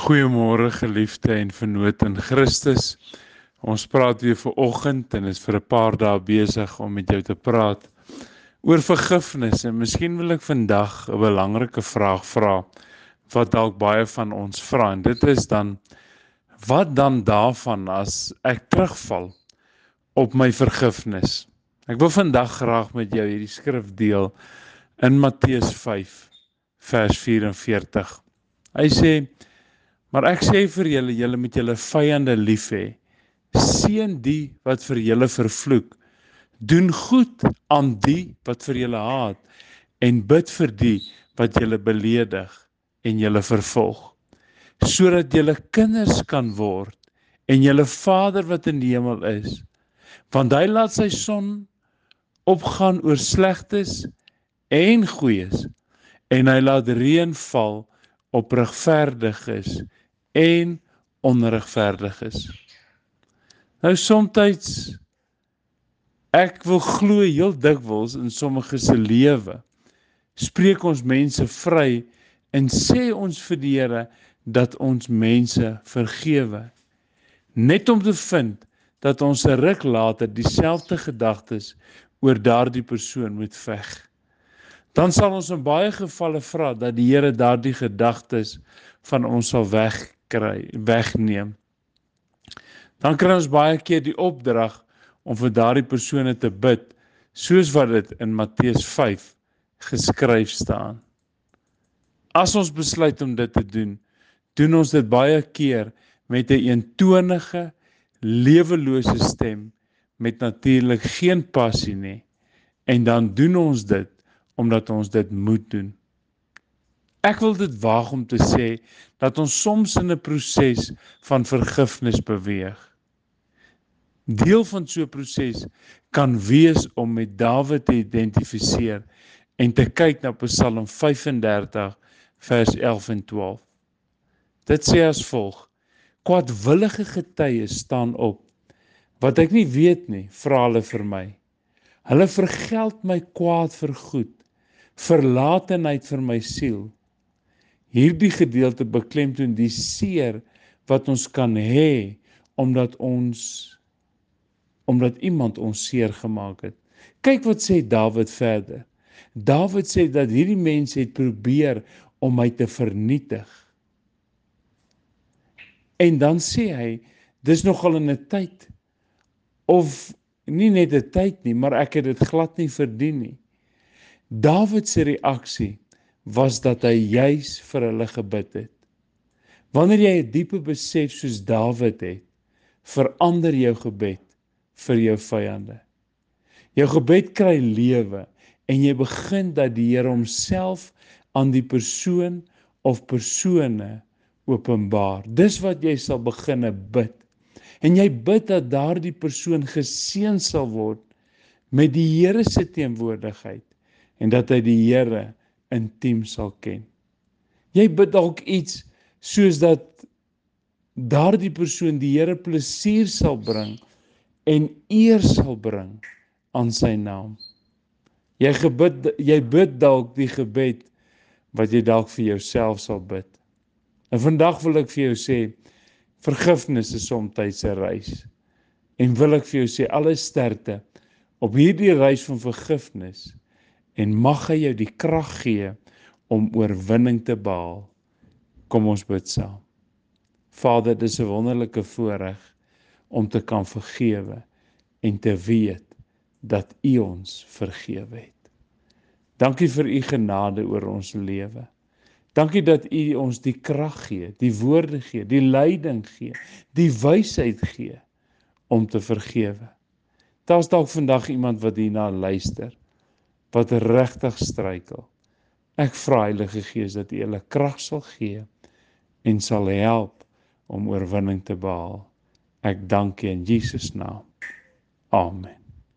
Goeiemôre geliefde en vennote in Christus. Ons praat weer vir oggend en is vir 'n paar dae besig om met jou te praat oor vergifnis en miskien wil ek vandag 'n belangrike vraag vra wat dalk baie van ons vra en dit is dan wat dan daarvan as ek terugval op my vergifnis. Ek wil vandag graag met jou hierdie skrif deel in Matteus 5 vers 44. Hy sê Maar ek sê vir julle, julle moet julle vyande lief hê. Seën die wat vir julle vervloek. Doen goed aan die wat vir julle haat en bid vir die wat julle beledig en julle vervolg. Sodat julle kinders kan word en julle Vader wat in die hemel is. Want hy laat sy son opgaan oor slegtes en goeies en hy laat reën val op regverdiges en onregverdig is. Nou soms ek wil glo heel dikwels in sommige se lewe spreek ons mense vry en sê ons vir die Here dat ons mense vergewe net om te vind dat ons 'n ruk later dieselfde gedagtes oor daardie persoon moet veg. Dan sal ons in baie gevalle vra dat die Here daardie gedagtes van ons sal weg kry wegneem. Dan kry ons baie keer die opdrag om vir daardie persone te bid soos wat dit in Matteus 5 geskryf staan. As ons besluit om dit te doen, doen ons dit baie keer met 'n een eentonige, lewelose stem met natuurlik geen passie nie. En dan doen ons dit omdat ons dit moet doen. Ek wil dit waag om te sê dat ons soms in 'n proses van vergifnis beweeg. Deel van so 'n proses kan wees om met Dawid te identifiseer en te kyk na Psalm 35 vers 11 en 12. Dit sê as volg: Kwaadwillige getuies staan op. Wat ek nie weet nie, vra hulle vir my. Hulle vergeld my kwaad vir goed. Verlatenheid vir my siel hierdie gedeelte beklemtoon die seer wat ons kan hê omdat ons omdat iemand ons seer gemaak het. Kyk wat sê Dawid verder. Dawid sê dat hierdie mense het probeer om my te vernietig. En dan sê hy dis nogal in 'n tyd of nie net 'n tyd nie, maar ek het dit glad nie verdien nie. Dawid se reaksie was dat hy juis vir hulle gebid het. Wanneer jy 'n diepe besef soos Dawid het, verander jou gebed vir jou vyande. Jou gebed kry lewe en jy begin dat die Here homself aan die persoon of persone openbaar. Dis wat jy sal beginne bid. En jy bid dat daardie persoon geseën sal word met die Here se teenwoordigheid en dat hy die Here intiem sal ken. Jy bid dalk iets soos dat daardie persoon die Here plesier sal bring en eer sal bring aan sy naam. Jy gebid jy bid dalk die gebed wat jy dalk vir jouself sal bid. En vandag wil ek vir jou sê vergifnis is soms 'n reis. En wil ek vir jou sê alle sterkte op hierdie reis van vergifnis en mag hy jou die krag gee om oorwinning te behaal. Kom ons bid saam. Vader, dis 'n wonderlike voorreg om te kan vergewe en te weet dat U ons vergewe het. Dankie vir U genade oor ons lewe. Dankie dat U ons die krag gee, die woorde gee, die leiding gee, die wysheid gee om te vergewe. Daar's dalk vandag iemand wat hierna luister wat regtig struikel. Ek vra Heilige Gees dat U hulle krag sal gee en sal help om oorwinning te behaal. Ek dank U in Jesus naam. Amen.